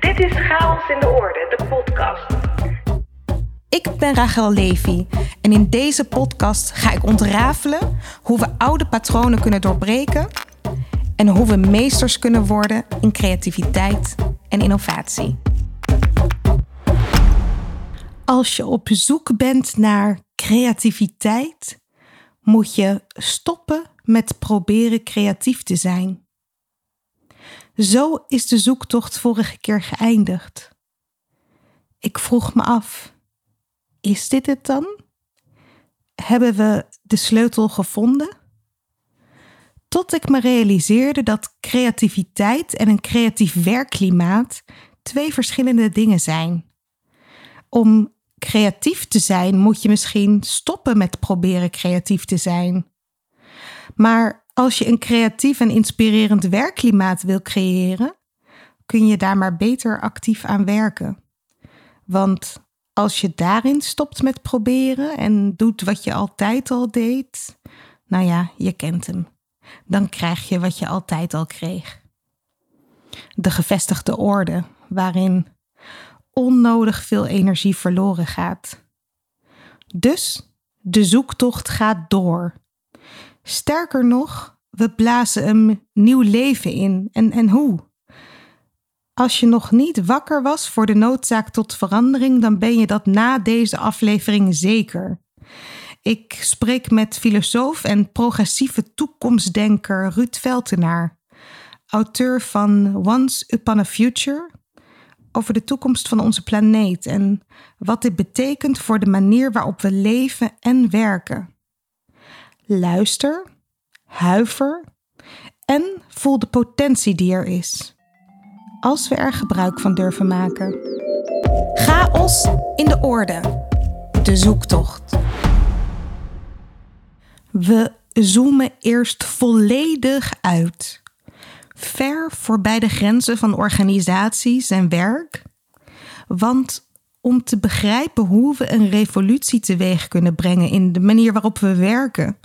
Dit is Chaos in de Orde, de podcast. Ik ben Rachel Levy en in deze podcast ga ik ontrafelen hoe we oude patronen kunnen doorbreken en hoe we meesters kunnen worden in creativiteit en innovatie. Als je op zoek bent naar creativiteit, moet je stoppen met proberen creatief te zijn. Zo is de zoektocht vorige keer geëindigd. Ik vroeg me af: is dit het dan? Hebben we de sleutel gevonden? Tot ik me realiseerde dat creativiteit en een creatief werkklimaat twee verschillende dingen zijn. Om creatief te zijn moet je misschien stoppen met proberen creatief te zijn. Maar als je een creatief en inspirerend werkklimaat wil creëren, kun je daar maar beter actief aan werken. Want als je daarin stopt met proberen en doet wat je altijd al deed, nou ja, je kent hem. Dan krijg je wat je altijd al kreeg. De gevestigde orde, waarin onnodig veel energie verloren gaat. Dus de zoektocht gaat door. Sterker nog, we blazen een nieuw leven in. En, en hoe? Als je nog niet wakker was voor de noodzaak tot verandering, dan ben je dat na deze aflevering zeker. Ik spreek met filosoof en progressieve toekomstdenker Ruud Veltenaar, auteur van Once Upon a Future, over de toekomst van onze planeet en wat dit betekent voor de manier waarop we leven en werken. Luister, huiver en voel de potentie die er is. Als we er gebruik van durven maken. Chaos in de orde. De zoektocht. We zoomen eerst volledig uit. Ver voorbij de grenzen van organisaties en werk. Want om te begrijpen hoe we een revolutie teweeg kunnen brengen in de manier waarop we werken,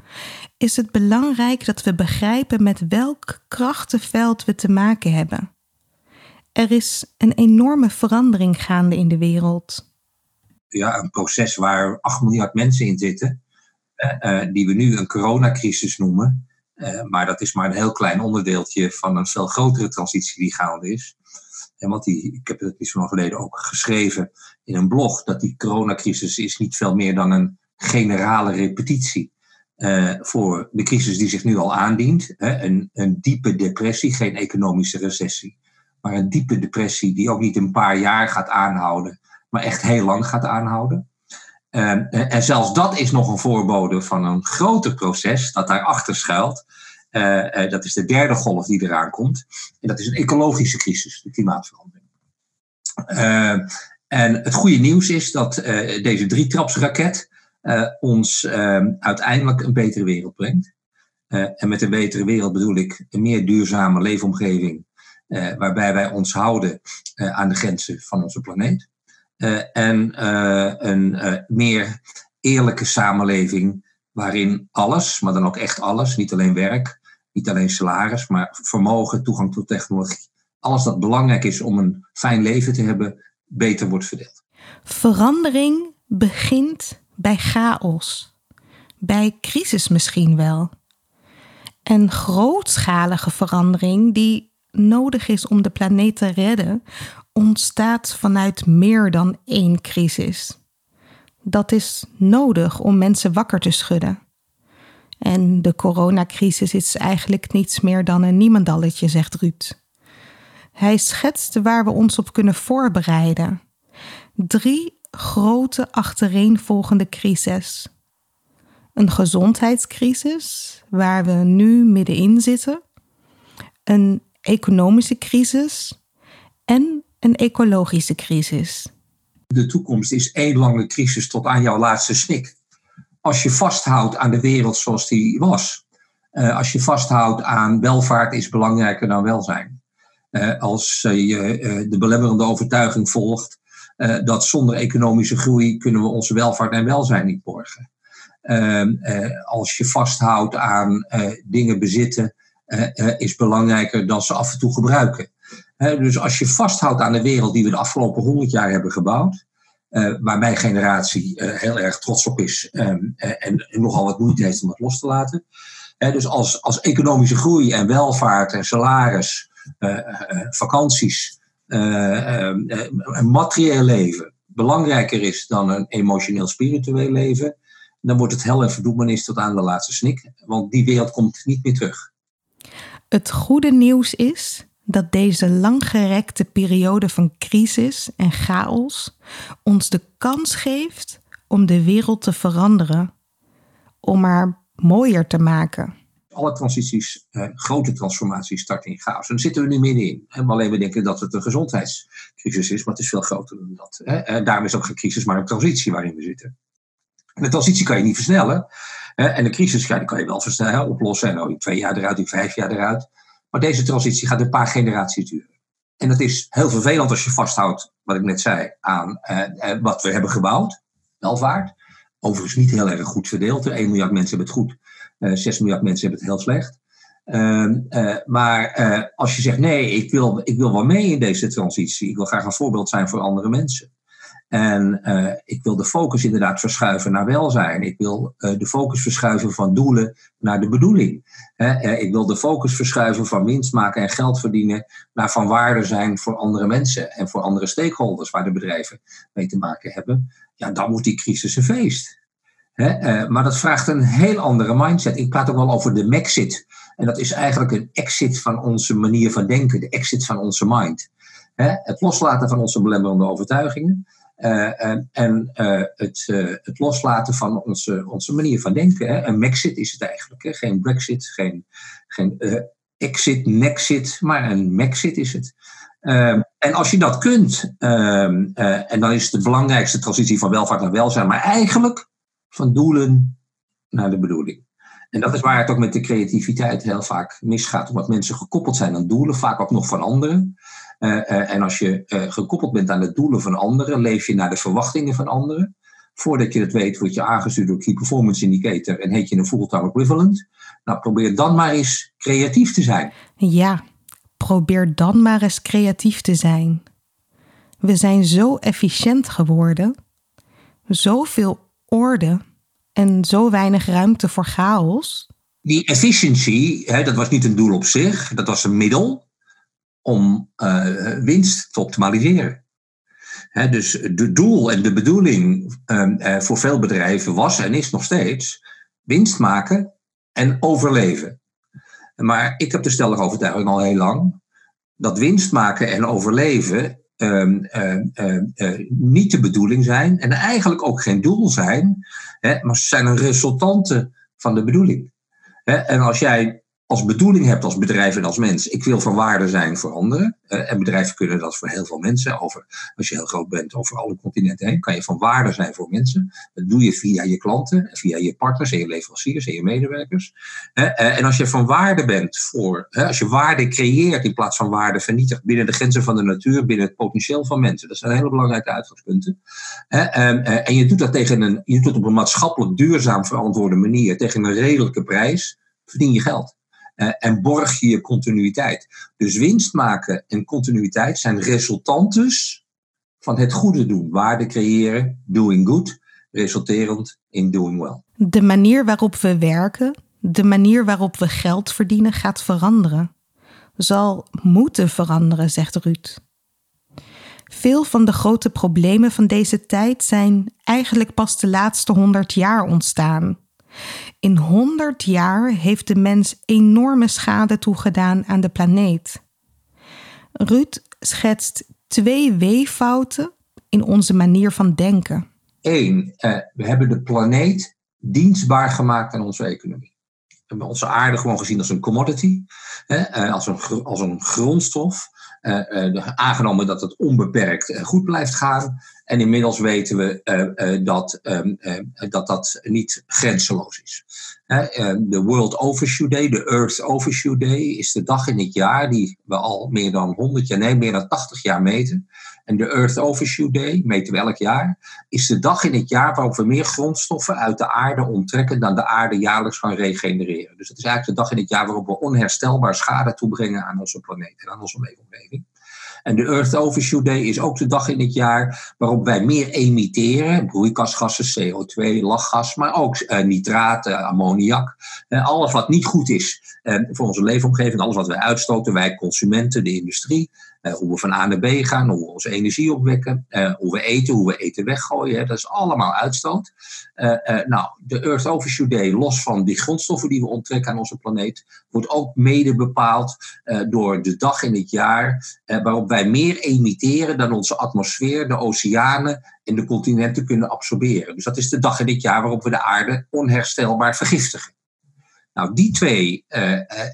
is het belangrijk dat we begrijpen met welk krachtenveld we te maken hebben. Er is een enorme verandering gaande in de wereld. Ja, een proces waar 8 miljard mensen in zitten, uh, die we nu een coronacrisis noemen. Uh, maar dat is maar een heel klein onderdeeltje van een veel grotere transitie die gaande is. En die, ik heb het niet zo lang geleden ook geschreven in een blog, dat die coronacrisis is niet veel meer dan een generale repetitie. Uh, voor de crisis die zich nu al aandient. Hè, een, een diepe depressie, geen economische recessie. Maar een diepe depressie die ook niet een paar jaar gaat aanhouden, maar echt heel lang gaat aanhouden. Uh, en zelfs dat is nog een voorbode van een groter proces dat daarachter schuilt. Uh, uh, dat is de derde golf die eraan komt. En dat is een ecologische crisis, de klimaatverandering. en het goede nieuws is dat deze drietrapsraket ons uiteindelijk een betere wereld brengt. en met een betere wereld bedoel ik een meer duurzame leefomgeving, waarbij wij ons houden aan de grenzen van onze planeet. en een meer eerlijke samenleving waarin alles, maar dan ook echt alles, niet alleen werk, niet alleen salaris, maar vermogen, toegang tot technologie. Alles dat belangrijk is om een fijn leven te hebben, beter wordt verdeeld. Verandering begint bij chaos. Bij crisis misschien wel. En grootschalige verandering die nodig is om de planeet te redden, ontstaat vanuit meer dan één crisis. Dat is nodig om mensen wakker te schudden. En de coronacrisis is eigenlijk niets meer dan een niemandalletje, zegt Ruud. Hij schetst waar we ons op kunnen voorbereiden. Drie grote achtereenvolgende crises. Een gezondheidscrisis, waar we nu middenin zitten. Een economische crisis en een ecologische crisis. De toekomst is één lange crisis tot aan jouw laatste snik als je vasthoudt aan de wereld zoals die was. Uh, als je vasthoudt aan welvaart is belangrijker dan welzijn. Uh, als uh, je de belemmerende overtuiging volgt dat zonder economische groei kunnen we onze welvaart en welzijn niet borgen. Ehm, als je vasthoudt aan dingen bezitten is belangrijker dan ze af en toe gebruiken. dus als je vasthoudt aan de wereld die we de afgelopen honderd jaar hebben gebouwd, uh, waar mijn generatie uh, heel erg trots op is um, uh, en, en, nogal wat moeite heeft om het los te laten. dus als, als economische groei en welvaart en salaris, vakanties, een materieel leven belangrijker is dan een emotioneel-spiritueel leven, dan wordt het hel en verdoemenis tot aan de laatste snik. Want die wereld komt niet meer terug. Het goede nieuws is dat deze langgerekte periode van crisis en chaos ons de kans geeft om de wereld te veranderen, om haar mooier te maken. Alle transities, eh, grote transformaties starten in chaos. En daar zitten we nu middenin. Alleen we denken dat het een gezondheidscrisis is, maar het is veel groter dan dat. Hè? Daarom is ook geen crisis, maar een transitie waarin we zitten. En de transitie kan je niet versnellen. Hè? En de crisis kan je wel versnellen, oplossen. En oh, twee jaar eruit, vijf jaar eruit. Maar deze transitie gaat een paar generaties duren. En dat is heel vervelend als je vasthoudt, wat ik net zei, aan eh, eh wat we hebben gebouwd. Welvaart. Overigens niet heel erg goed verdeeld. 1 miljard mensen hebben het goed. Eh, 6 miljard mensen hebben het heel slecht. Uh, uh, maar uh, als je zegt, nee, ik wil, ik wil wel mee in deze transitie. Ik wil graag een voorbeeld zijn voor andere mensen. En uh, ik wil de focus inderdaad verschuiven naar welzijn. Ik wil uh, de focus verschuiven van doelen naar de bedoeling. Uh, ik wil de focus verschuiven van winst maken en geld verdienen naar van waarde zijn voor andere mensen en voor andere stakeholders waar de bedrijven mee te maken hebben. Ja, dan wordt die crisis een feest. maar dat vraagt een heel andere mindset. Ik praat ook wel over de Maxit. En dat is eigenlijk een exit van onze manier van denken, de exit van onze mind. Het loslaten van onze belemmerende overtuigingen. Uh, en uh, het, uh, het, loslaten van onze, onze manier van denken. Hè. Een Maxit is het eigenlijk. Hè. Geen Brexit, geen, geen exit, Nexit, maar een Maxit is het. Ehm, en als je dat kunt, ehm, en dan is het de belangrijkste transitie van welvaart naar welzijn, maar eigenlijk van doelen naar de bedoeling. En dat is waar het ook met de creativiteit heel vaak misgaat, omdat mensen gekoppeld zijn aan doelen, vaak ook nog van anderen. Uh, uh, en als je uh, gekoppeld bent aan de doelen van anderen, leef je naar de verwachtingen van anderen. Voordat je het weet, word je aangestuurd door Key Performance Indicator en heet je een fulltime equivalent. Nou, probeer dan maar eens creatief te zijn. Ja, probeer dan maar eens creatief te zijn. We zijn zo efficiënt geworden, zoveel orde en zo weinig ruimte voor chaos. Die efficiency, hè, dat was niet een doel op zich, dat was een middel om uh, winst te optimaliseren. Dus de doel en de bedoeling uh, voor veel bedrijven was en is nog steeds winst maken en overleven. Maar ik heb de stellige overtuiging al heel lang dat winst maken en overleven um, niet de bedoeling zijn en eigenlijk ook geen doel zijn, maar ze zijn een resultante van de bedoeling. En als jij als bedoeling hebt als bedrijf en als mens, ik wil van waarde zijn voor anderen. Uh, en bedrijven kunnen dat voor heel veel mensen. Over, als je heel groot bent, over alle continenten heen, kan je van waarde zijn voor mensen. Dat doe je via je klanten, via je partners en je leveranciers en je medewerkers. Uh, en als je van waarde bent voor, als je waarde creëert in plaats van waarde vernietigt binnen de grenzen van de natuur, binnen het potentieel van mensen. Dat zijn hele belangrijke uitgangspunten. en je doet dat tegen een, je doet dat op een maatschappelijk duurzaam verantwoorde manier, tegen een redelijke prijs, verdien je geld. Uh, en borg je je continuïteit. Dus winst maken en continuïteit zijn resultantes van het goede doen. Waarde creëren, doing good, resulterend in doing well. De manier waarop we werken, de manier waarop we geld verdienen gaat veranderen. Zal moeten veranderen, zegt Ruud. Veel van de grote problemen van deze tijd zijn eigenlijk pas de laatste honderd jaar ontstaan. In 100 jaar heeft de mens enorme schade toegedaan aan de planeet. Ruud schetst twee weeffouten in onze manier van denken. Eén, uh, we hebben de planeet dienstbaar gemaakt aan onze economie. We hebben onze aarde gewoon gezien als een commodity, uh, als, een, als een grondstof. Uh, aangenomen dat het onbeperkt goed blijft gaan. En inmiddels weten we dat, um, dat dat niet grenzeloos is. De World Overshoot Day, de Earth Overshoot Day, is de dag in het jaar die we al meer dan 100 jaar, nee, meer dan 80 jaar meten. En de Earth Overshoot Day, meten we elk jaar, is de dag in het jaar waarop we meer grondstoffen uit de aarde onttrekken dan de aarde jaarlijks kan regenereren. Dus het is eigenlijk de dag in het jaar waarop we onherstelbaar schade toebrengen aan onze planeet en aan onze leefomgeving. En de Earth Overshoot Day is ook de dag in het jaar waarop wij meer emitteren. Broeikasgassen, CO2, lachgas, maar ook uh, nitraten, ammoniak. Uh, alles wat niet goed is uh, voor onze leefomgeving, alles wat wij uitstoten, wij consumenten, de industrie. Hoe we van A naar B gaan, hoe we onze energie opwekken, hoe we eten, hoe we eten weggooien. Hè, dat is allemaal uitstoot. nou, de Earth Overshoot Day, los van die grondstoffen die we onttrekken aan onze planeet, wordt ook mede bepaald door de dag in het jaar waarop wij meer emitteren dan onze atmosfeer, de oceanen en de continenten kunnen absorberen. Dus dat is de dag in dit jaar waarop we de aarde onherstelbaar vergiftigen. Nou, die twee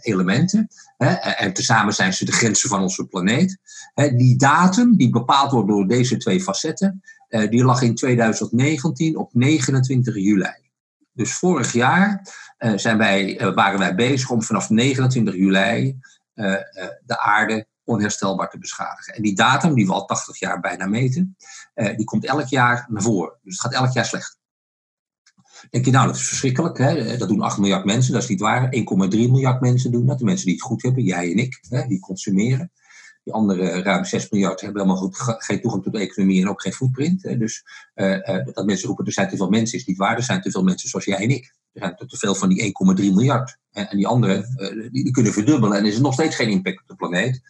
elementen, en tezamen zijn ze de grenzen van onze planeet. Die datum, die bepaald wordt door deze twee facetten, uh, die lag in 2019 op 29 juli. Dus vorig jaar zijn wij, waren wij bezig om vanaf 29 juli de aarde onherstelbaar te beschadigen. En die datum, die we al 80 jaar bijna meten, die komt elk jaar naar voren. Dus het gaat elk jaar slecht. Denk je, nou, dat is verschrikkelijk. Hè? Dat doen 8 miljard mensen, dat is niet waar. 1,3 miljard mensen doen dat. De mensen die het goed hebben, jij en ik, hè? die consumeren. Die andere ruim 6 miljard hebben helemaal goed, geen toegang tot de economie en ook geen footprint. Hè? Dus uh, uh, dat mensen roepen, er zijn te veel mensen, is niet waar. Er zijn te veel mensen zoals jij en ik. Er zijn te veel van die 1,3 miljard. En die anderen, die, kunnen verdubbelen en er is nog steeds geen impact op de planeet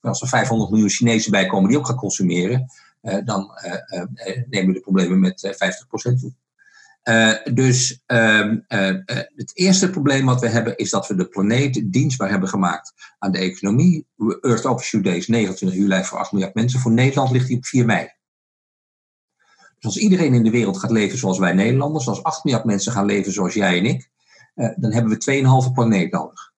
als er 500 miljoen Chinezen bij komen die ook gaan consumeren, uh, dan uh, nemen we de problemen met 50% toe. Dus ehm, het eerste probleem wat we hebben is dat we de planeet dienstbaar hebben gemaakt aan de economie. Earth Overshoot Day is 29 juli voor 8 miljard mensen. Voor Nederland ligt die op 4 mei. Dus als iedereen in de wereld gaat leven zoals wij Nederlanders, als 8 miljard mensen gaan leven zoals jij en ik, dan hebben we 2,5 planeet nodig.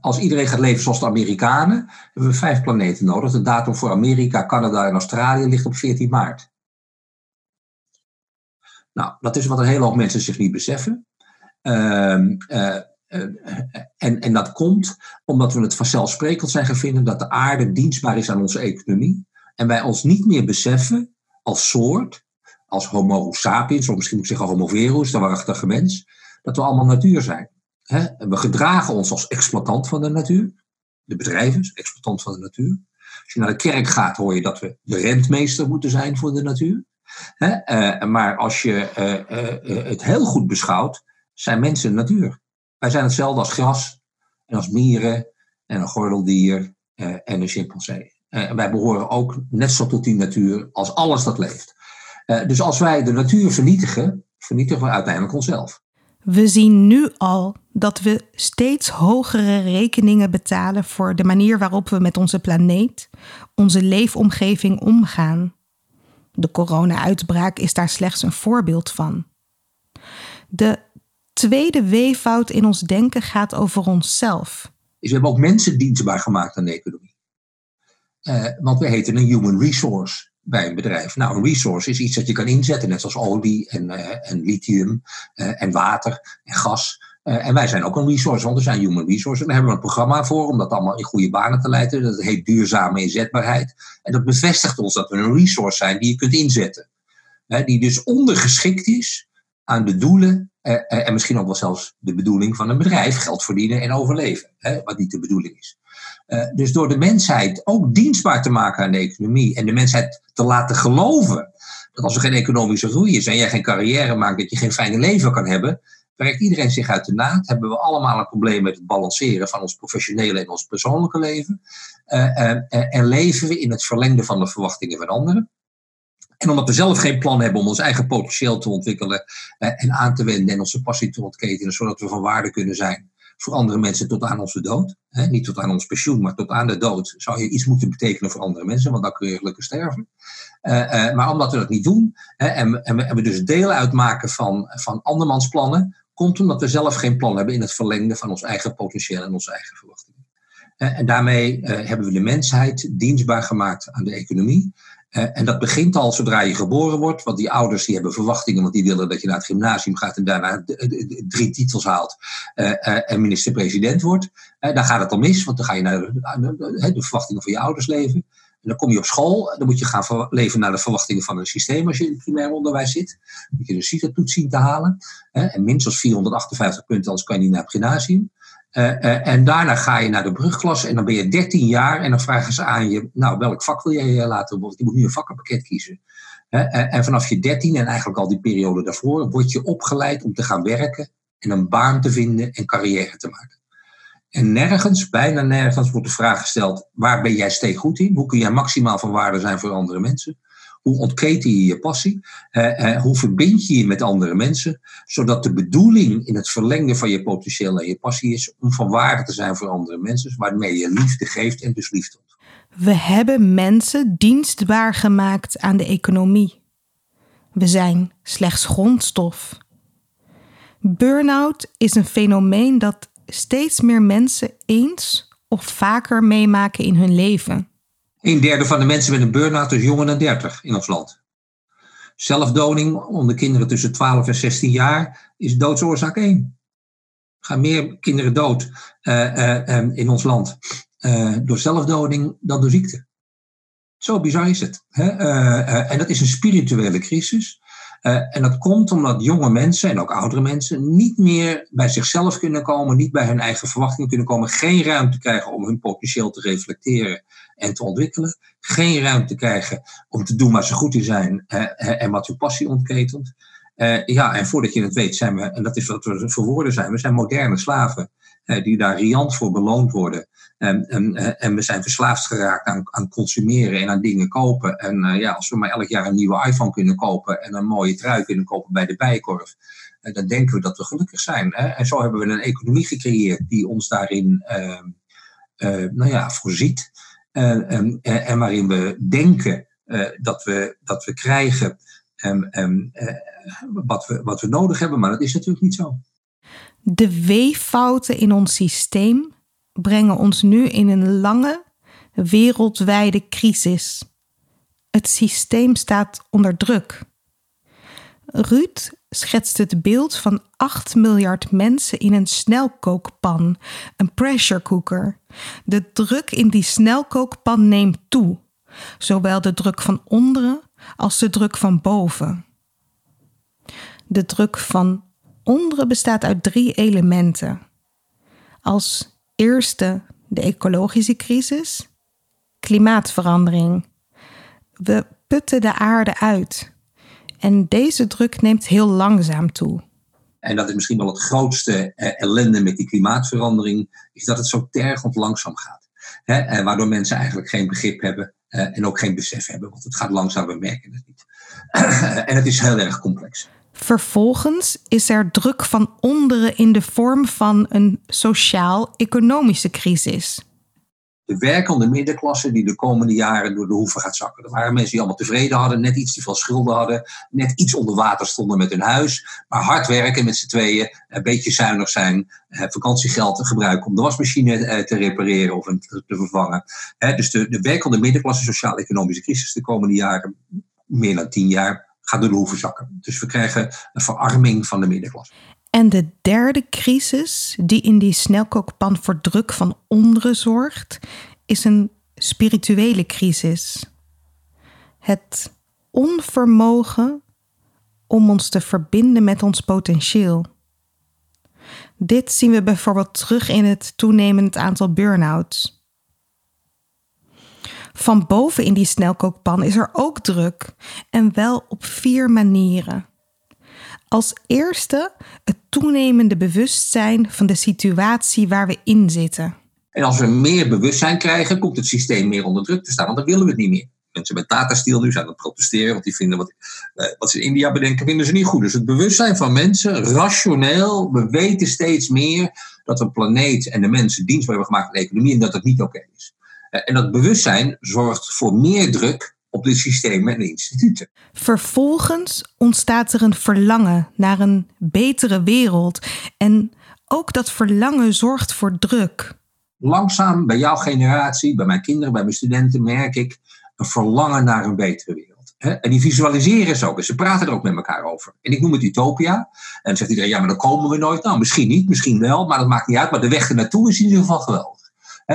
Als iedereen gaat leven zoals de Amerikanen, hebben we vijf planeten nodig. De datum voor Amerika, Canada en Australië ligt op 14 maart. Nou, dat is wat een hele hoop mensen zich niet beseffen. Uh, uh, en, en dat komt omdat we het vanzelfsprekend zijn gaan vinden dat de aarde dienstbaar is aan onze economie. En wij ons niet meer beseffen als soort, als homo sapiens, of misschien moet ik zeggen homo verus, de waarachtige mens, dat we allemaal natuur zijn. We gedragen ons als exploitant van de natuur. De bedrijven, exploitant van de natuur. Als je naar de kerk gaat, hoor je dat we de rentmeester moeten zijn voor de natuur. Uh, maar als je uh, uh, het heel goed beschouwt, zijn mensen natuur. Wij zijn hetzelfde als gras, en als mieren, en een gordeldier en een chimpansee. wij behoren ook net zo tot die natuur als alles dat leeft. dus als wij de natuur vernietigen, vernietigen we uiteindelijk onszelf. We zien nu al dat we steeds hogere rekeningen betalen voor de manier waarop we met onze planeet, onze leefomgeving omgaan. De corona-uitbraak is daar slechts een voorbeeld van. De tweede weefout in ons denken gaat over onszelf. we hebben ook mensen dienstbaar gemaakt aan de economie. Uh, want we heten een human resource bij een bedrijf. Nou, een resource is iets dat je kan inzetten, net zoals olie en, uh, en lithium uh, en water en gas. Uh, en wij zijn ook een resource, want we zijn human resource. En daar hebben we een programma voor om dat allemaal in goede banen te leiden. Dat heet duurzame inzetbaarheid. En dat bevestigt ons dat we een resource zijn die je kunt inzetten. die dus ondergeschikt is aan de doelen en misschien ook wel zelfs de bedoeling van een bedrijf. Geld verdienen en overleven, wat niet de bedoeling is. Dus door de mensheid ook dienstbaar te maken aan de economie en de mensheid te laten geloven dat als er geen economische groei is en jij geen carrière maakt, dat je geen fijne leven kan hebben, werkt iedereen zich uit de naad. Hebben we allemaal een probleem met het balanceren van ons professionele en ons persoonlijke leven. Uh, uh, en leven we in het verlengde van de verwachtingen van anderen. En omdat we zelf geen plan hebben om ons eigen potentieel te ontwikkelen en aan te wenden en onze passie te ontketenen, zodat we van waarde kunnen zijn, voor andere mensen tot aan onze dood. Niet tot aan ons pensioen, maar tot aan de dood zou je iets moeten betekenen voor andere mensen, want dan kun je gelukkig sterven. Maar omdat we dat niet doen en, en, we, en, we, dus deel uitmaken van, van andermans plannen, omdat we zelf geen plan hebben in het verlengde van ons eigen potentieel en onze eigen verwachtingen. Uh, en daarmee hebben we de mensheid dienstbaar gemaakt aan de economie. Uh, en dat begint al zodra je geboren wordt, want die ouders die hebben verwachtingen, want die willen dat je naar het gymnasium gaat en daarna drie titels haalt en minister-president wordt. dan gaat het al mis, want dan ga je naar de, verwachtingen van je ouders leven. En dan kom je op school, dan moet je gaan leven naar de verwachtingen van een systeem als je in het primair onderwijs zit. Dan moet je de CITO-toets zien te halen. en minstens 458 punten, anders kan je niet naar het gymnasium. en daarna ga je naar de brugklas en dan ben je 13 jaar en dan vragen ze aan je, nou welk vak wil jij laten worden? Je moet nu een vakkenpakket kiezen. en vanaf je 13 en eigenlijk al die periode daarvoor word je opgeleid om te gaan werken en een baan te vinden en carrière te maken. En nergens, bijna nergens, wordt de vraag gesteld: waar ben jij steeds goed in? Hoe kun jij maximaal van waarde zijn voor andere mensen? Hoe ontketen je je passie? Eh, eh, hoe verbind je je met andere mensen? Zodat de bedoeling in het verlengen van je potentieel en je passie is om van waarde te zijn voor andere mensen, waarmee je liefde geeft en dus liefde. We hebben mensen dienstbaar gemaakt aan de economie. We zijn slechts grondstof. Burnout is een fenomeen dat steeds meer mensen eens of vaker meemaken in hun leven. Een derde van de mensen met een burn-out is jonger dan 30 in ons land. Zelfdoding onder kinderen tussen 12 en 16 jaar is doodsoorzaak 1. Er gaan meer kinderen dood uh, uh, in ons land uh, door zelfdoding dan door ziekte. Zo bizar is het. Hè? en dat is een spirituele crisis. Uh, en dat komt omdat jonge mensen en ook oudere mensen niet meer bij zichzelf kunnen komen, niet bij hun eigen verwachtingen kunnen komen, geen ruimte krijgen om hun potentieel te reflecteren en te ontwikkelen, geen ruimte krijgen om te doen waar ze goed in zijn uh, en wat hun passie ontketent. Ja, en voordat je het weet zijn we, en dat is wat we voor woorden zijn, we zijn moderne slaven die daar riant voor beloond worden. En, en, eh, en we zijn verslaafd geraakt aan, aan consumeren en aan dingen kopen. En uh, ja, als we maar elk jaar een nieuwe iPhone kunnen kopen en een mooie trui kunnen kopen bij de Bijenkorf, uh, dan denken we dat we gelukkig zijn. Hè? En zo hebben we een economie gecreëerd die ons daarin ehm, nou ja, voorziet. en, en waarin we denken dat, we, dat we krijgen wat, we, wat we nodig hebben, maar dat is natuurlijk niet zo. De weeffouten in ons systeem brengen ons nu in een lange, wereldwijde crisis. Het systeem staat onder druk. Ruud schetst het beeld van 8 miljard mensen in een snelkookpan, een pressure cooker. De druk in die snelkookpan neemt toe, zowel de druk van onderen als de druk van boven. De druk van onderen bestaat uit drie elementen. Als eerste de ecologische crisis, klimaatverandering. We putten de aarde uit. En deze druk neemt heel langzaam toe. En dat is misschien wel het grootste eh, ellende met die klimaatverandering, is dat het zo tergend langzaam gaat. Hè? Waardoor mensen eigenlijk geen begrip hebben eh, en ook geen besef hebben, want het gaat langzaam, we merken het niet. en het is heel erg complex. Vervolgens is er druk van onderen in de vorm van een sociaal-economische crisis. De werkende middenklasse die de komende jaren door de hoeven gaat zakken. Er waren mensen die allemaal tevreden hadden, net iets te veel schulden hadden, net iets onder water stonden met hun huis, maar hard werken met z'n tweeën, een beetje zuinig zijn, eh, vakantiegeld gebruiken om de wasmachine eh, te repareren of te vervangen. Dus de, de werkende middenklasse, sociaal-economische crisis de komende jaren, meer dan tien jaar, gaat de hoeven zakken. Dus we krijgen een verarming van de middenklasse. En de derde crisis die in die snelkookpan voor druk van onderen zorgt, is een spirituele crisis. Het onvermogen om ons te verbinden met ons potentieel. Dit zien we bijvoorbeeld terug in het toenemend aantal burn-outs. Van boven in die snelkookpan is er ook druk en wel op vier manieren. Als eerste het toenemende bewustzijn van de situatie waar we in zitten. En als we meer bewustzijn krijgen, komt het systeem meer onder druk te staan, want dan willen we het niet meer. Mensen met Tata Steel nu zijn aan het protesteren, want die vinden wat, eh, wat ze in India bedenken, vinden ze niet goed. Dus het bewustzijn van mensen, rationeel, we weten steeds meer dat we planeet en de mensen dienstbaar hebben gemaakt aan de economie en dat dat niet oké is. Eh, en dat bewustzijn zorgt voor meer druk op de systemen en instituten. Vervolgens ontstaat er een verlangen naar een betere wereld. En ook dat verlangen zorgt voor druk. Langzaam bij jouw generatie, bij mijn kinderen, bij mijn studenten merk ik een verlangen naar een betere wereld. En die visualiseren ze ook. En ze praten er ook met elkaar over. En ik noem het utopia. En dan zegt iedereen, ja, maar dan komen we nooit. Nou, misschien niet, misschien wel, maar dat maakt niet uit. Maar de weg ernaartoe is in ieder geval geweldig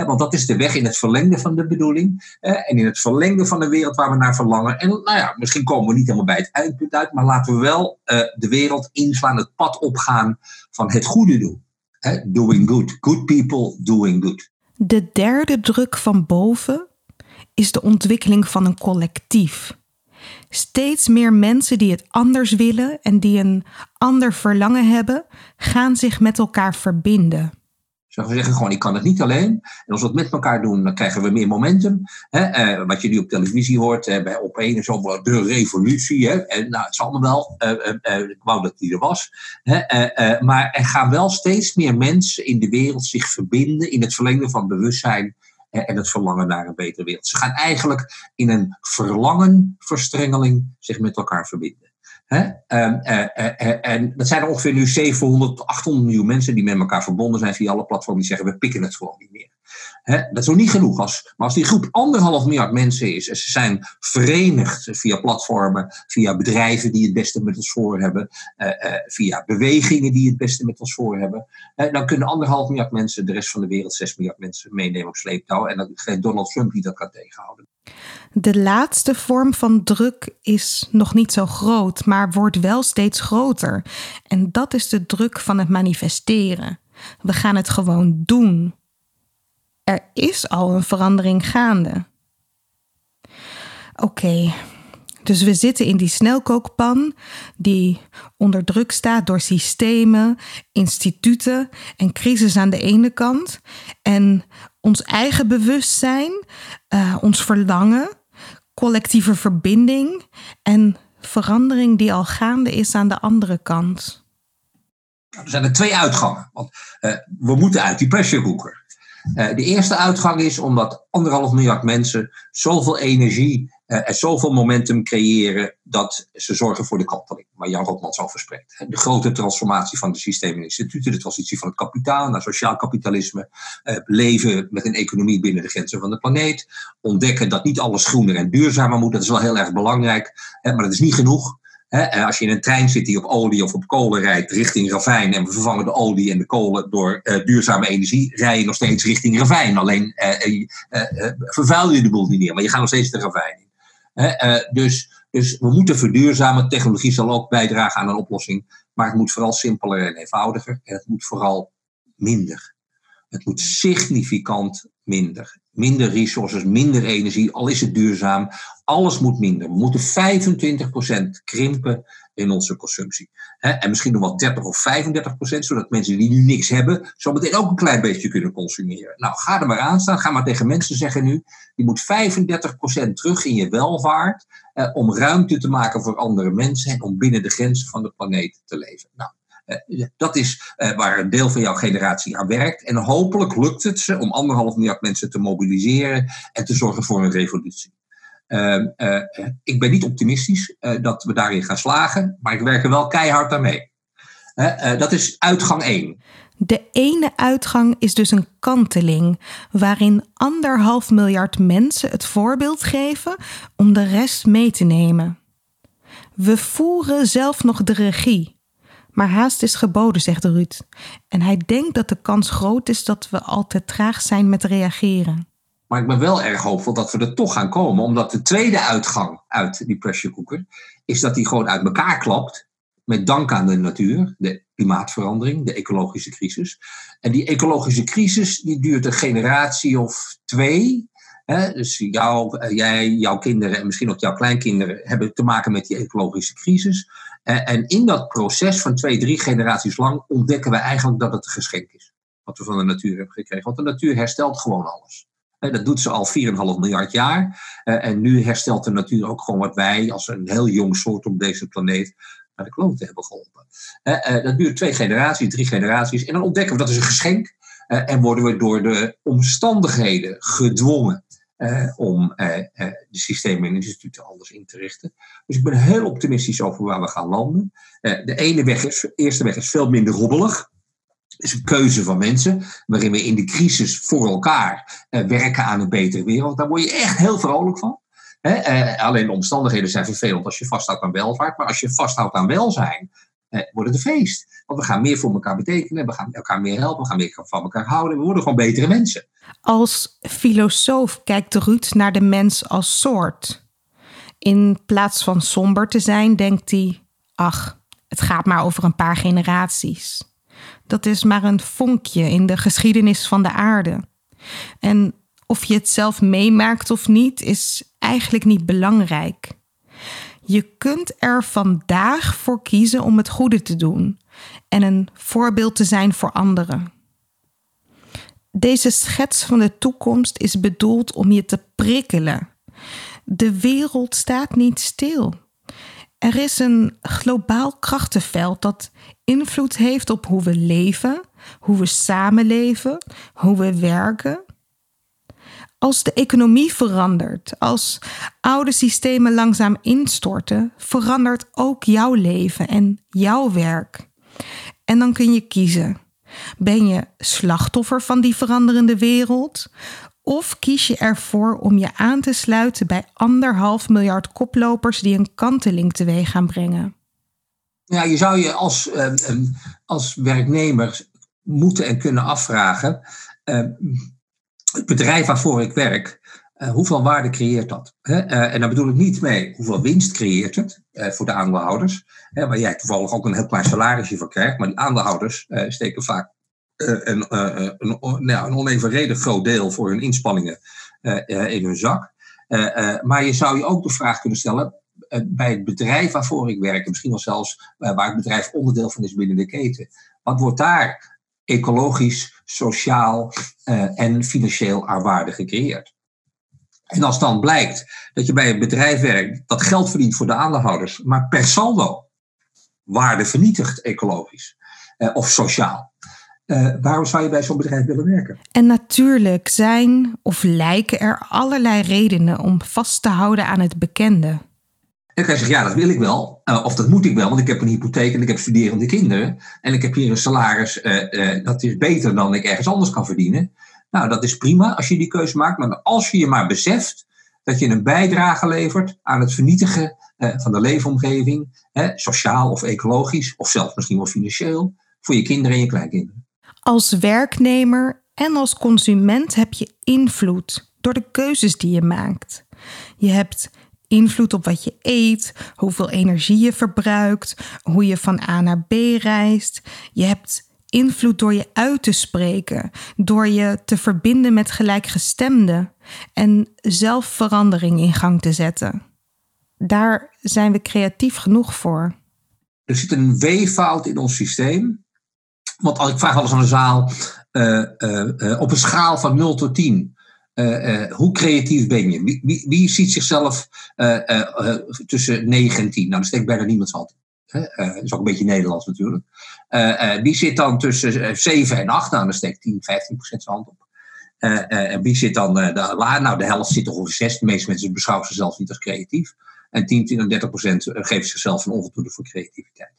want dat is de weg in het verlengde van de bedoeling. en in het verlengde van de wereld waar we naar verlangen. En nou ja, misschien komen we niet helemaal bij het eindpunt uit. Maar laten we wel eh, de wereld inslaan, het pad opgaan van het goede doen. doing good. Good people doing good. De derde druk van boven is de ontwikkeling van een collectief. Steeds meer mensen die het anders willen en die een ander verlangen hebben, gaan zich met elkaar verbinden. We zeggen gewoon, ik kan het niet alleen. En als we het met elkaar doen, dan krijgen we meer momentum. Hè? Eh, wat je nu op televisie hoort, bij op is zo de revolutie. Hè? En nou, het zal allemaal wel, eh, ik wou dat die er was. Hè? Maar er gaan wel steeds meer mensen in de wereld zich verbinden in het verlengde van bewustzijn en het verlangen naar een betere wereld. Ze gaan eigenlijk in een verlangenverstrengeling zich met elkaar verbinden. Ehm, eh, eh, eh, en dat zijn er ongeveer nu 700, 800 miljoen mensen die met elkaar verbonden zijn via alle platformen die zeggen we pikken het gewoon niet meer. dat is nog niet genoeg. Als, maar als die groep anderhalf miljard mensen is en ze zijn verenigd via platformen, via bedrijven die het beste met ons voor hebben, via bewegingen die het beste met ons voor hebben, dan kunnen anderhalf miljard mensen de rest van de wereld, 6 miljard mensen meenemen op sleeptouw. En dan geen Donald Trump die dat kan tegenhouden. De laatste vorm van druk is nog niet zo groot, maar wordt wel steeds groter. En dat is de druk van het manifesteren. We gaan het gewoon doen. Er is al een verandering gaande. Oké, dus we zitten in die snelkookpan die onder druk staat door systemen, instituten en crisis aan de ene kant. En ons eigen bewustzijn, uh, ons verlangen, collectieve verbinding en verandering die al gaande is aan de andere kant. Er zijn er twee uitgangen. Want uh, we moeten uit die pressure cooker. Uh, de eerste uitgang is omdat anderhalf miljard mensen zoveel energie en zoveel momentum creëren dat ze zorgen voor de kanteling, waar Jan Rotmans over spreekt. De grote transformatie van de systemen en instituten, de transitie van het kapitaal naar sociaal kapitalisme, uh, leven met een economie binnen de grenzen van de planeet, ontdekken dat niet alles groener en duurzamer moet, dat is wel heel erg belangrijk, maar dat is niet genoeg. Hè, als je in een trein zit die op olie of op kolen rijdt richting ravijn en we vervangen de olie en de kolen door duurzame energie, rij je nog steeds richting ravijn. Alleen uh, vervuil je de boel niet meer, maar je gaat nog steeds de ravijn. Dus, dus we moeten verduurzamen. Technologie zal ook bijdragen aan een oplossing, maar het moet vooral simpeler en eenvoudiger en het moet vooral minder. Het moet significant minder. Minder resources, minder energie, al is het duurzaam. Alles moet minder. We moeten 25% krimpen in onze consumptie. En misschien nog wel 30 of 35%, zodat mensen die nu niks hebben, zo meteen ook een klein beetje kunnen consumeren. Nou, ga er maar aan staan. Ga maar tegen mensen zeggen nu: je moet 35% terug in je welvaart eh, om ruimte te maken voor andere mensen en om binnen de grenzen van de planeet te leven. Nou, eh, dat is eh, waar een deel van jouw generatie aan werkt. En hopelijk lukt het ze om anderhalf miljard mensen te mobiliseren en te zorgen voor een revolutie. Ehm, eh, ik ben niet optimistisch dat we daarin gaan slagen, maar ik werk er wel keihard aan mee. dat is uitgang 1. De ene uitgang is dus een kanteling, waarin anderhalf miljard mensen het voorbeeld geven om de rest mee te nemen. We voeren zelf nog de regie. Maar haast is geboden, zegt Ruud. En hij denkt dat de kans groot is dat we al te traag zijn met reageren. Maar ik ben wel erg hoopvol dat we er toch gaan komen. Omdat de tweede uitgang uit die pressure cooker is dat die gewoon uit elkaar klapt. Met dank aan de natuur, de klimaatverandering, de ecologische crisis. En die ecologische crisis die duurt een generatie of twee. Hè? Dus jou, eh, jij, jouw kinderen en misschien ook jouw kleinkinderen hebben te maken met die ecologische crisis. En in dat proces van twee, drie generaties lang ontdekken we eigenlijk dat het een geschenk is. Wat we van de natuur hebben gekregen. Want de natuur herstelt gewoon alles. Dat doet ze al 4,5 miljard jaar. En nu herstelt de natuur ook gewoon wat wij als een heel jong soort op deze planeet naar de klote hebben geholpen. Dat duurt twee generaties, drie generaties. En dan ontdekken we dat is een geschenk. En worden we door de omstandigheden gedwongen om de systemen en instituten anders in te richten. Dus ik ben heel optimistisch over waar we gaan landen. de ene weg is, eerste weg is veel minder robbelig. Is een keuze van mensen, waarin we in de crisis voor elkaar werken aan een betere wereld. Daar word je echt heel vrolijk van. alleen de omstandigheden zijn vervelend als je vasthoudt aan welvaart. Maar als je vasthoudt aan welzijn, wordt het een feest. Want we gaan meer voor elkaar betekenen, we gaan elkaar meer helpen, we gaan meer van elkaar houden. We worden gewoon betere mensen. Als filosoof kijkt Ruud naar de mens als soort. In plaats van somber te zijn, denkt hij: ach, het gaat maar over een paar generaties. Dat is maar een vonkje in de geschiedenis van de aarde. En of je het zelf meemaakt of niet, is eigenlijk niet belangrijk. Je kunt er vandaag voor kiezen om het goede te doen en een voorbeeld te zijn voor anderen. Deze schets van de toekomst is bedoeld om je te prikkelen. De wereld staat niet stil. Er is een globaal krachtenveld dat invloed heeft op hoe we leven, hoe we samenleven, hoe we werken. Als de economie verandert, als oude systemen langzaam instorten, verandert ook jouw leven en jouw werk. En dan kun je kiezen. Ben je slachtoffer van die veranderende wereld? Of kies je ervoor om je aan te sluiten bij anderhalf miljard koplopers die een kanteling teweeg gaan brengen? Ja, je zou je als, uh, als werknemer moeten en kunnen afvragen: uh, het bedrijf waarvoor ik werk, uh, hoeveel waarde creëert dat? Hè? en daar bedoel ik niet mee hoeveel winst creëert het voor de aandeelhouders, waar jij toevallig ook een heel klein salarisje voor krijgt, maar die aandeelhouders steken vaak een, een, een, nou, een onevenredig groot deel voor hun inspanningen in hun zak. maar je zou je ook de vraag kunnen stellen: eh, bij het bedrijf waarvoor ik werk, en misschien wel zelfs eh, waar het bedrijf onderdeel van is binnen de keten, wat wordt daar ecologisch, sociaal en financieel aan waarde gecreëerd? En als dan blijkt dat je bij een bedrijf werkt dat geld verdient voor de aandeelhouders, maar per saldo waarde vernietigt ecologisch of sociaal. Uh, waarom zou je bij zo'n bedrijf willen werken? En natuurlijk zijn of lijken er allerlei redenen om vast te houden aan het bekende. En dan kan je zeggen, ja, dat wil ik wel. Uh, of dat moet ik wel, want ik heb een hypotheek en ik heb studerende kinderen. En ik heb hier een salaris, uh, uh, dat is beter dan ik ergens anders kan verdienen. Nou, dat is prima als je die keuze maakt. Maar als je je maar beseft dat je een bijdrage levert aan het vernietigen van de leefomgeving, sociaal of ecologisch, of zelfs misschien wel financieel, voor je kinderen en je kleinkinderen. Als werknemer en als consument heb je invloed door de keuzes die je maakt. Je hebt invloed op wat je eet, hoeveel energie je verbruikt, hoe je van A naar B reist. Je hebt invloed door je uit te spreken, door je te verbinden met gelijkgestemden en zelf verandering in gang te zetten. Daar zijn we creatief genoeg voor. Er zit een weeffout in ons systeem. Want als ik vraag alles aan de zaal, uh, uh, op een schaal van 0 tot 10, uh, hoe creatief ben je? Wie, wie, ziet zichzelf tussen 9 en 10? Nou, daar steekt bijna niemand hand. dat is ook een beetje Nederlands natuurlijk. wie zit dan tussen 7 en 8? Nou, daar steekt 10, 15 procent zijn hand op. en wie zit dan de, nou, de helft zit toch ongeveer 6. De meeste mensen beschouwen zichzelf niet als creatief. En 10, 20 en 30 procent geven zichzelf een onvoldoende voor creativiteit.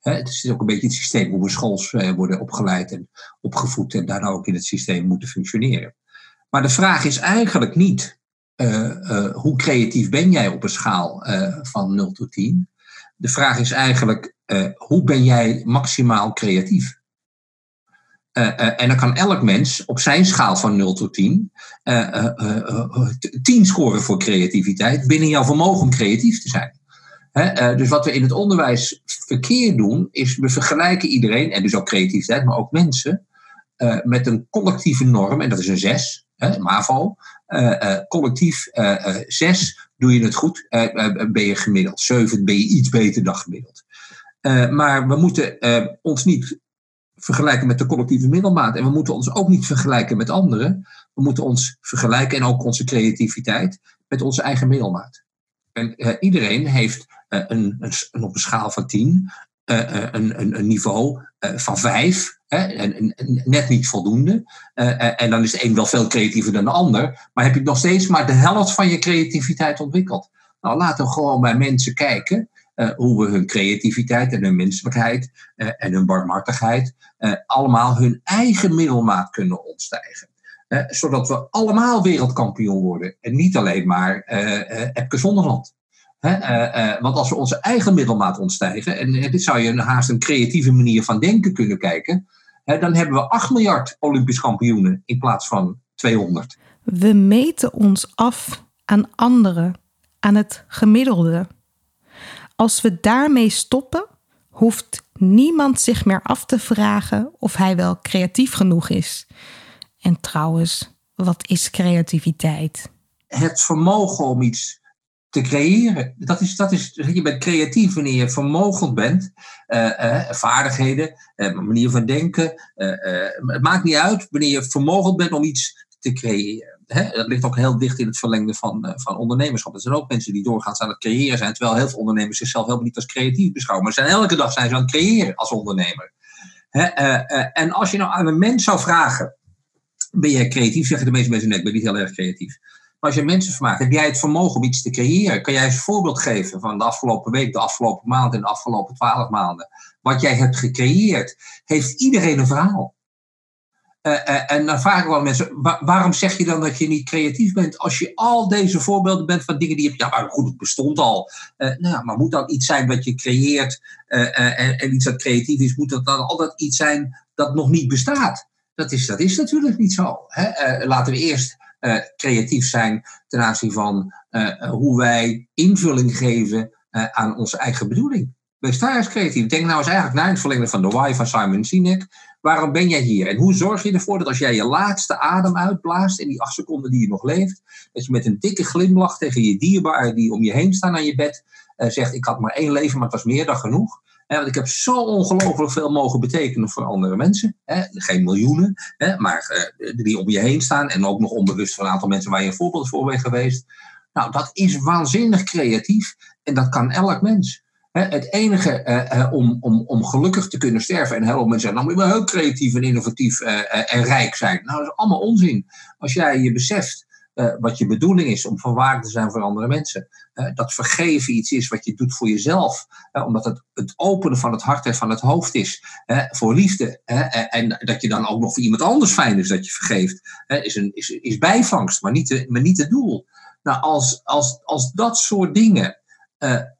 het is ook een beetje het systeem hoe we schools worden opgeleid en opgevoed en daarna ook in het systeem moeten functioneren. Maar de vraag is eigenlijk niet uh, hoe creatief ben jij op een schaal van 0 tot 10. De vraag is eigenlijk hoe ben jij maximaal creatief? En dan kan elk mens op zijn schaal van 0 tot 10 10 scoren voor creativiteit binnen jouw vermogen om creatief te zijn. He, dus wat we in het onderwijs verkeerd doen, is we vergelijken iedereen, en dus ook creativiteit, maar ook mensen, met een collectieve norm, en dat is een 6 hè, MAVO. Uh, collectief 6 doe je het goed, ben je gemiddeld. 7 ben je iets beter dan gemiddeld. maar we moeten ons niet vergelijken met de collectieve middelmaat. En we moeten ons ook niet vergelijken met anderen. We moeten ons vergelijken en ook onze creativiteit met onze eigen middelmaat. En uh, iedereen heeft uh, een, een, op een schaal van 10 uh, een, een, niveau van 5 en, net niet voldoende. En dan is de een wel veel creatiever dan de ander. Maar heb je nog steeds maar de helft van je creativiteit ontwikkeld. Nou, laten we gewoon bij mensen kijken. Uh, hoe we hun creativiteit en hun menselijkheid uh, en hun barmhartigheid allemaal hun eigen middelmaat kunnen ontstijgen. zodat we allemaal wereldkampioen worden. En niet alleen maar Epke Zonderland. want als we onze eigen middelmaat ontstijgen, en dit zou je haast een creatieve manier van denken kunnen kijken, dan hebben we 8 miljard Olympisch kampioenen in plaats van 200. We meten ons af aan anderen, aan het gemiddelde. Als we daarmee stoppen, hoeft niemand zich meer af te vragen of hij wel creatief genoeg is. En trouwens, wat is creativiteit? Het vermogen om iets te creëren. Dat is, dat is, je bent creatief wanneer je vermogend bent. Uh, uh, vaardigheden, uh, manier van denken. het maakt niet uit wanneer je vermogend bent om iets te creëren. Hè? Dat ligt ook heel dicht in het verlengde van, van ondernemerschap. Er zijn ook mensen die doorgaans aan het creëren zijn, terwijl heel veel ondernemers zichzelf helemaal niet als creatief beschouwen. Maar zijn, elke dag zijn ze aan het creëren als ondernemer. Hè? en als je nou aan een mens zou vragen, ben jij creatief? Zeggen de meeste mensen net, ik ben niet heel erg creatief. Maar als je mensen vraagt, heb jij het vermogen om iets te creëren? Kan jij eens een voorbeeld geven van de afgelopen week, de afgelopen maand en de afgelopen twaalf maanden? Wat jij hebt gecreëerd, heeft iedereen een verhaal. Uh, uh, en dan vraag ik wel mensen, waarom zeg je dan dat je niet creatief bent als je al deze voorbeelden bent van dingen die je ja maar goed, het bestond al. Uh, nou, maar moet dat iets zijn wat je creëert en, en, iets dat creatief is, moet dat dan altijd iets zijn dat nog niet bestaat? Dat is, dat is natuurlijk niet zo. Hè? laten we eerst creatief zijn ten aanzien van hoe wij invulling geven aan onze eigen bedoeling. Wees daar eens creatief. Denk nou eens eigenlijk naar het verlengde van de why van Simon Sinek. Waarom ben jij hier? En hoe zorg je ervoor dat als jij je laatste adem uitblaast in die acht seconden die je nog leeft, dat je met een dikke glimlach tegen je dierbaren die om je heen staan aan je bed zegt: Ik had maar één leven, maar het was meer dan genoeg want ik heb zo ongelooflijk veel mogen betekenen voor andere mensen. Geen miljoenen, hè? maar die om je heen staan. En ook nog onbewust van een aantal mensen waar je een voorbeeld voor bent geweest. Nou, dat is waanzinnig creatief. En dat kan elk mens. Het enige uh, om, om, om gelukkig te kunnen sterven, en heel mensen zeggen, nou moet je wel heel creatief en innovatief uh, en rijk zijn. Nou, dat is allemaal onzin. Als jij je beseft wat je bedoeling is om van waarde te zijn voor andere mensen. Dat vergeven iets is wat je doet voor jezelf, omdat het het openen van het hart en van het hoofd is voor liefde. en dat je dan ook nog voor iemand anders fijn is dat je vergeeft, is, een, is, is bijvangst, maar niet, de, maar niet het doel. Nou, als, als, als dat soort dingen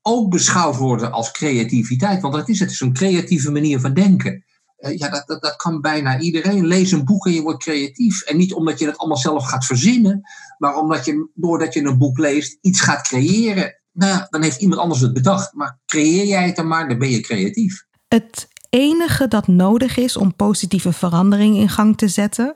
ook beschouwd worden als creativiteit, want dat is het, een creatieve manier van denken. Eh, ja, dat, dat, dat kan bijna iedereen. Lees een boek en je wordt creatief. En niet omdat je het allemaal zelf gaat verzinnen, maar omdat je, doordat je een boek leest, iets gaat creëren. Nou, dan heeft iemand anders het bedacht. Maar creëer jij het dan maar, dan ben je creatief. Het enige dat nodig is om positieve verandering in gang te zetten,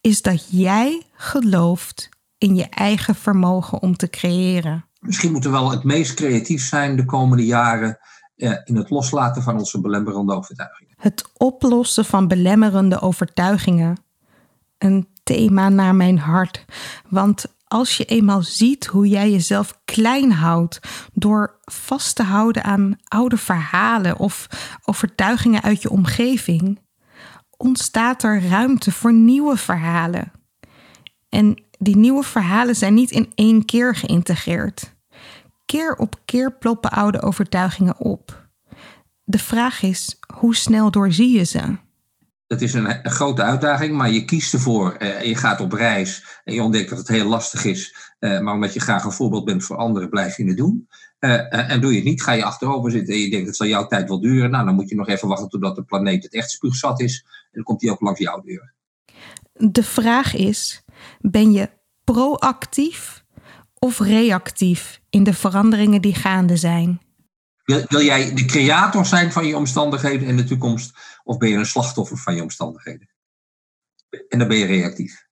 is dat jij gelooft in je eigen vermogen om te creëren. Misschien moeten we wel het meest creatief zijn de komende jaren eh, in het loslaten van onze belemmerende overtuigingen het oplossen van belemmerende overtuigingen. Een thema naar mijn hart. Want als je eenmaal ziet hoe jij jezelf klein houdt door vast te houden aan oude verhalen of overtuigingen uit je omgeving, ontstaat er ruimte voor nieuwe verhalen. En die nieuwe verhalen zijn niet in één keer geïntegreerd. Keer op keer ploppen oude overtuigingen op. De vraag is, hoe snel doorzie je ze? Dat is een, een grote uitdaging, maar je kiest ervoor. Uh, je gaat op reis en je ontdekt dat het heel lastig is. Uh, maar omdat je graag een voorbeeld bent voor anderen, blijf je het doen. Uh, en doe je het niet, ga je achterover zitten en je denkt, het zal jouw tijd wel duren. Nou, dan moet je nog even wachten totdat de planeet het echt spuugzat is. En dan komt hij ook langs jouw deur. De vraag is, ben je proactief of reactief in de veranderingen die gaande zijn? Wil, wil jij de creator zijn van je omstandigheden in de toekomst? Of ben je een slachtoffer van je omstandigheden? En dan ben je reactief.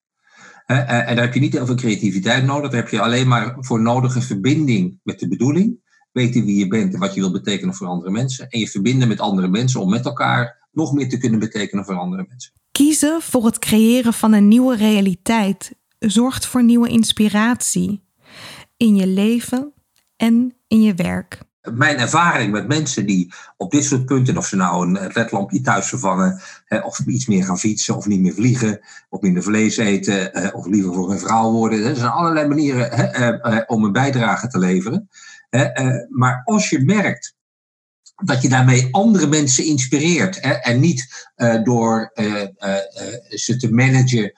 En daar heb je niet heel veel creativiteit nodig. Daar heb je alleen maar voor nodige verbinding met de bedoeling. Weten wie je bent en wat je wilt betekenen voor andere mensen. En je verbinden met andere mensen om met elkaar nog meer te kunnen betekenen voor andere mensen. Kiezen voor het creëren van een nieuwe realiteit zorgt voor nieuwe inspiratie in je leven en in je werk mijn ervaring met mensen die op dit soort punten, of ze nou een ledlampje thuis vervangen, of iets meer gaan fietsen, of niet meer vliegen, of minder vlees eten, of liever voor een vrouw worden. Er zijn allerlei manieren eh, eh, om een bijdrage te leveren. Eh, maar als je merkt dat je daarmee andere mensen inspireert. Hè, en niet door ze te managen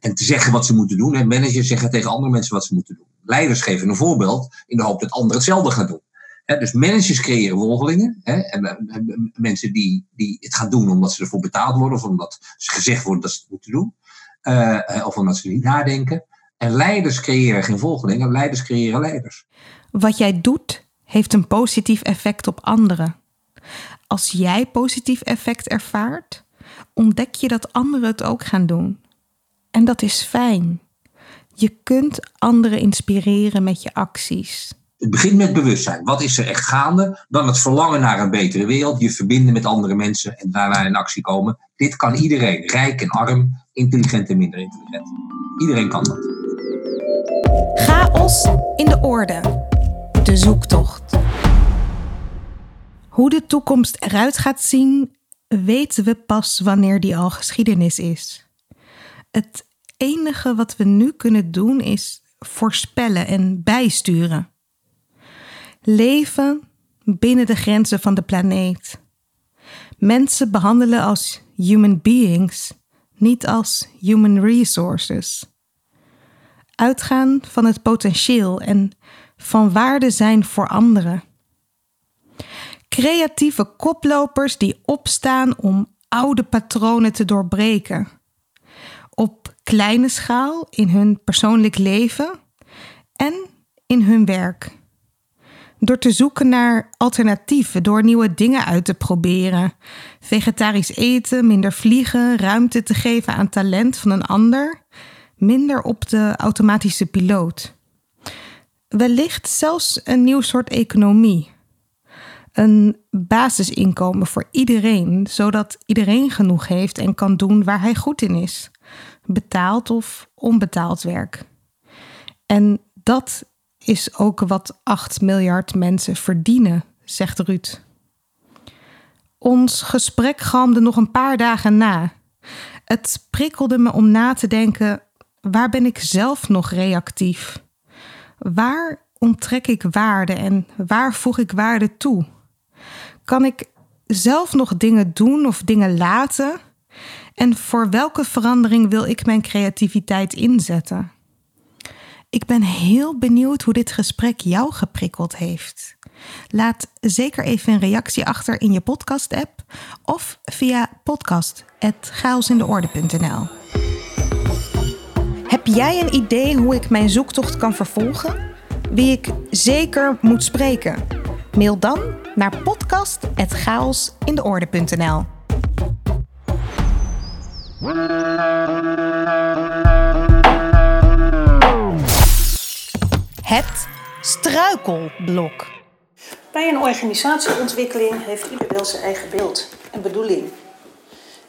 en, te zeggen wat ze moeten doen. En managers zeggen tegen andere mensen wat ze moeten doen. Leiders geven een voorbeeld in de hoop dat anderen hetzelfde gaan doen dus managers creëren volgelingen. en, mensen die, die het gaan doen omdat ze ervoor betaald worden. Of omdat ze gezegd worden dat ze het moeten doen. Eh, eh, of omdat ze niet nadenken. En leiders creëren geen volgelingen. Leiders creëren leiders. Wat jij doet heeft een positief effect op anderen. Als jij positief effect ervaart, ontdek je dat anderen het ook gaan doen. En dat is fijn. Je kunt anderen inspireren met je acties. Het begint met bewustzijn. Wat is er echt gaande? Dan het verlangen naar een betere wereld. Je verbinden met andere mensen en daarna in actie komen. Dit kan iedereen. Rijk en arm, intelligent en minder intelligent. Iedereen kan dat. Chaos in de orde. De zoektocht. Hoe de toekomst eruit gaat zien, weten we pas wanneer die al geschiedenis is. Het enige wat we nu kunnen doen is voorspellen en bijsturen. Leven binnen de grenzen van de planeet. Mensen behandelen als human beings, niet als human resources. Uitgaan van het potentieel en van waarde zijn voor anderen. Creatieve koplopers die opstaan om oude patronen te doorbreken. Kleine schaal in hun persoonlijk leven en in hun werk. Door te zoeken naar alternatieven, door nieuwe dingen uit te proberen. Vegetarisch eten, minder vliegen, ruimte te geven aan talent van een ander, minder op de automatische piloot. Wellicht zelfs een nieuw soort economie. Een basisinkomen voor iedereen, zodat iedereen genoeg heeft en kan doen waar hij goed in is. Betaald of onbetaald werk. En dat is ook wat 8 miljard mensen verdienen, zegt Ruud. Ons gesprek galmde nog een paar dagen na. Het prikkelde me om na te denken: waar ben ik zelf nog reactief? Waar onttrek ik waarde en waar voeg ik waarde toe? Kan ik zelf nog dingen doen of dingen laten? En voor welke verandering wil ik mijn creativiteit inzetten? Ik ben heel benieuwd hoe dit gesprek jou geprikkeld heeft. Laat zeker even een reactie achter in je podcast-app of via podcast.chaosindeorde.nl. Heb jij een idee hoe ik mijn zoektocht kan vervolgen? Wie ik zeker moet spreken? Mail dan naar podcast.chaosindeorde.nl. Het struikelblok. Bij een organisatieontwikkeling heeft ieder wel zijn eigen beeld en bedoeling.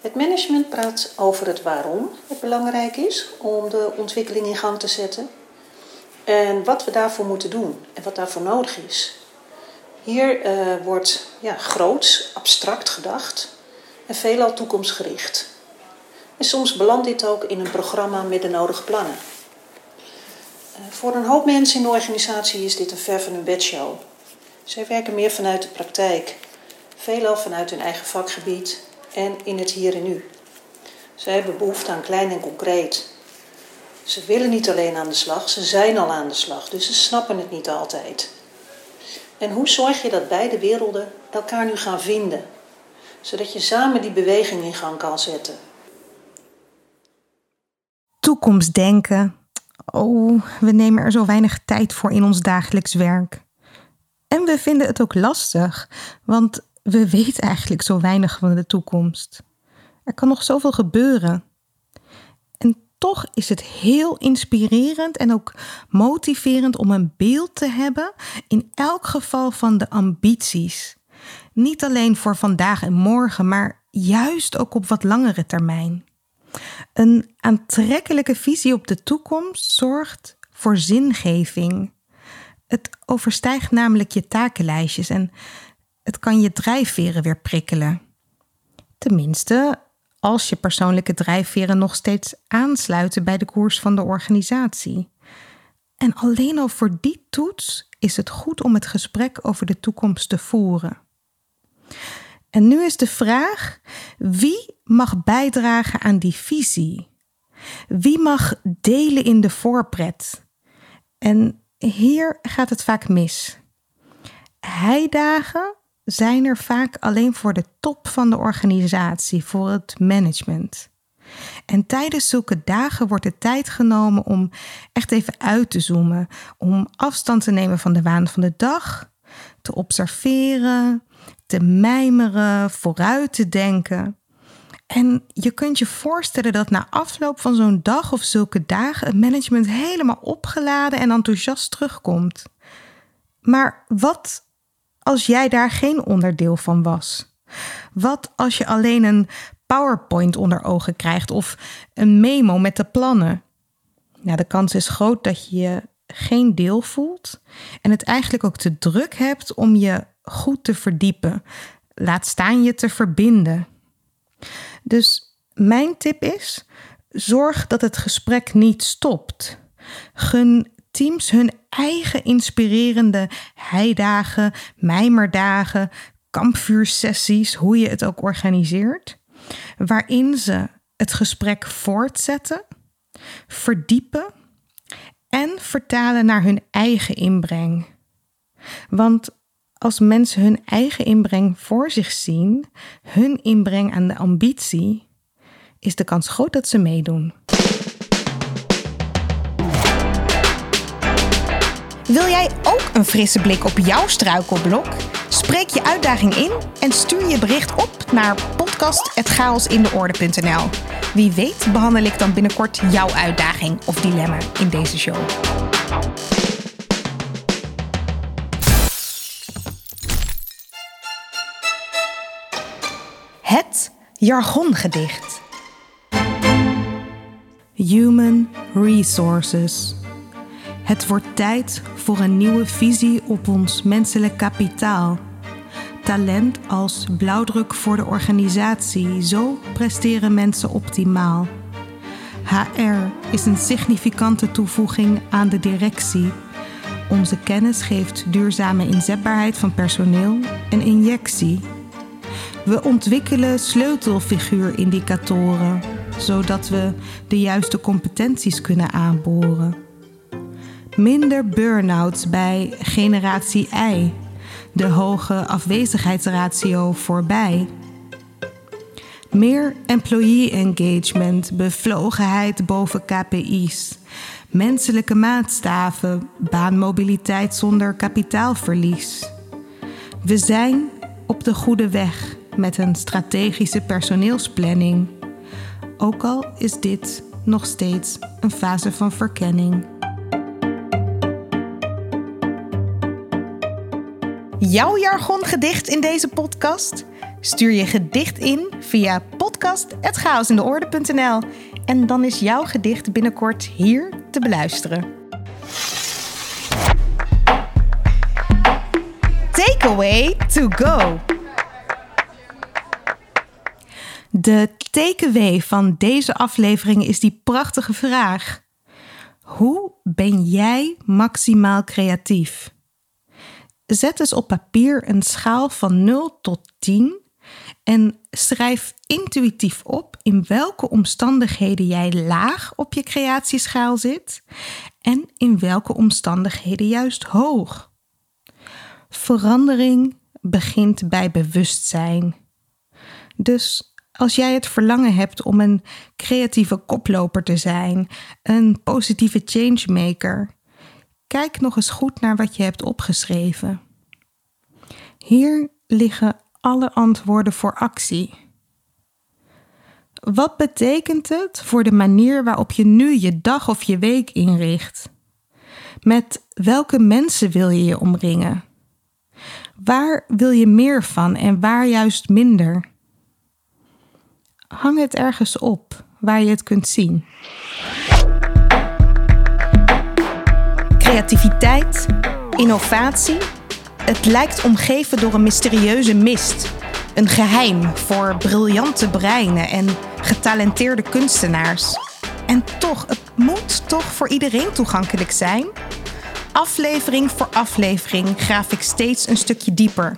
Het management praat over het waarom het belangrijk is om de ontwikkeling in gang te zetten en wat we daarvoor moeten doen en wat daarvoor nodig is. Hier uh, wordt ja, groots, abstract gedacht en veelal toekomstgericht. En soms belandt dit ook in een programma met de nodige plannen. Uh, voor een hoop mensen in de organisatie is dit een ver van hun bedshow. Zij werken meer vanuit de praktijk, veelal vanuit hun eigen vakgebied en in het hier en nu. Zij hebben behoefte aan klein en concreet. Ze willen niet alleen aan de slag, ze zijn al aan de slag, dus ze snappen het niet altijd. En hoe zorg je dat beide werelden elkaar nu gaan vinden, zodat je samen die beweging in gang kan zetten? Toekomstdenken. Oh, we nemen er zo weinig tijd voor in ons dagelijks werk. En we vinden het ook lastig, want we weten eigenlijk zo weinig van de toekomst. Er kan nog zoveel gebeuren. En toch is het heel inspirerend en ook motiverend om een beeld te hebben, in elk geval van de ambities. Niet alleen voor vandaag en morgen, maar juist ook op wat langere termijn. Een aantrekkelijke visie op de toekomst zorgt voor zingeving. Het overstijgt namelijk je takenlijstjes en het kan je drijfveren weer prikkelen. Tenminste, als je persoonlijke drijfveren nog steeds aansluiten bij de koers van de organisatie. En alleen al voor die toets is het goed om het gesprek over de toekomst te voeren. En nu is de vraag: wie mag bijdragen aan die visie? Wie mag delen in de voorpret? En hier gaat het vaak mis. Heidagen zijn er vaak alleen voor de top van de organisatie, voor het management. En tijdens zulke dagen wordt de tijd genomen om echt even uit te zoomen, om afstand te nemen van de waan van de dag, te observeren, te mijmeren, vooruit te denken. En je kunt je voorstellen dat na afloop van zo'n dag of zulke dagen het management helemaal opgeladen en enthousiast terugkomt. Maar wat als jij daar geen onderdeel van was? Wat als je alleen een PowerPoint onder ogen krijgt of een memo met de plannen? Nou, de kans is groot dat je je geen deel voelt en het eigenlijk ook te druk hebt om je goed te verdiepen. Laat staan je te verbinden. Dus mijn tip is: zorg dat het gesprek niet stopt. Gun teams hun eigen inspirerende heidagen, mijmerdagen, kampvuursessies, hoe je het ook organiseert, waarin ze het gesprek voortzetten, verdiepen en vertalen naar hun eigen inbreng. Want als mensen hun eigen inbreng voor zich zien, hun inbreng aan de ambitie, is de kans groot dat ze meedoen. Wil jij ook een frisse blik op jouw struikelblok? Spreek je uitdaging in en stuur je bericht op naar podcast.chaosindeorde.nl. Wie weet behandel ik dan binnenkort jouw uitdaging of dilemma in deze show. Het jargongedicht. Human Resources. Het wordt tijd voor een nieuwe visie op ons menselijk kapitaal. Talent als blauwdruk voor de organisatie, zo presteren mensen optimaal. HR is een significante toevoeging aan de directie. Onze kennis geeft duurzame inzetbaarheid van personeel een injectie. We ontwikkelen sleutelfiguurindicatoren, zodat we de juiste competenties kunnen aanboren. Minder burn-outs bij generatie I. De hoge afwezigheidsratio voorbij. Meer employee engagement, bevlogenheid boven KPI's. Menselijke maatstaven, baanmobiliteit zonder kapitaalverlies. We zijn op de goede weg met een strategische personeelsplanning. Ook al is dit nog steeds een fase van verkenning. Jouw jargongedicht in deze podcast? Stuur je gedicht in via podcast.chaosindeorde.nl en dan is jouw gedicht binnenkort hier te beluisteren. Takeaway to go. De takeaway van deze aflevering is die prachtige vraag. Hoe ben jij maximaal creatief? Zet eens op papier een schaal van 0 tot 10 en schrijf intuïtief op in welke omstandigheden jij laag op je creatieschaal zit en in welke omstandigheden juist hoog. Verandering begint bij bewustzijn. Dus als jij het verlangen hebt om een creatieve koploper te zijn, een positieve changemaker, kijk nog eens goed naar wat je hebt opgeschreven. Hier liggen alle antwoorden voor actie. Wat betekent het voor de manier waarop je nu je dag of je week inricht? Met welke mensen wil je je omringen? Waar wil je meer van en waar juist minder? Hang het ergens op waar je het kunt zien. Creativiteit, innovatie. Het lijkt omgeven door een mysterieuze mist. Een geheim voor briljante breinen en getalenteerde kunstenaars. En toch, het moet toch voor iedereen toegankelijk zijn? Aflevering voor aflevering graaf ik steeds een stukje dieper.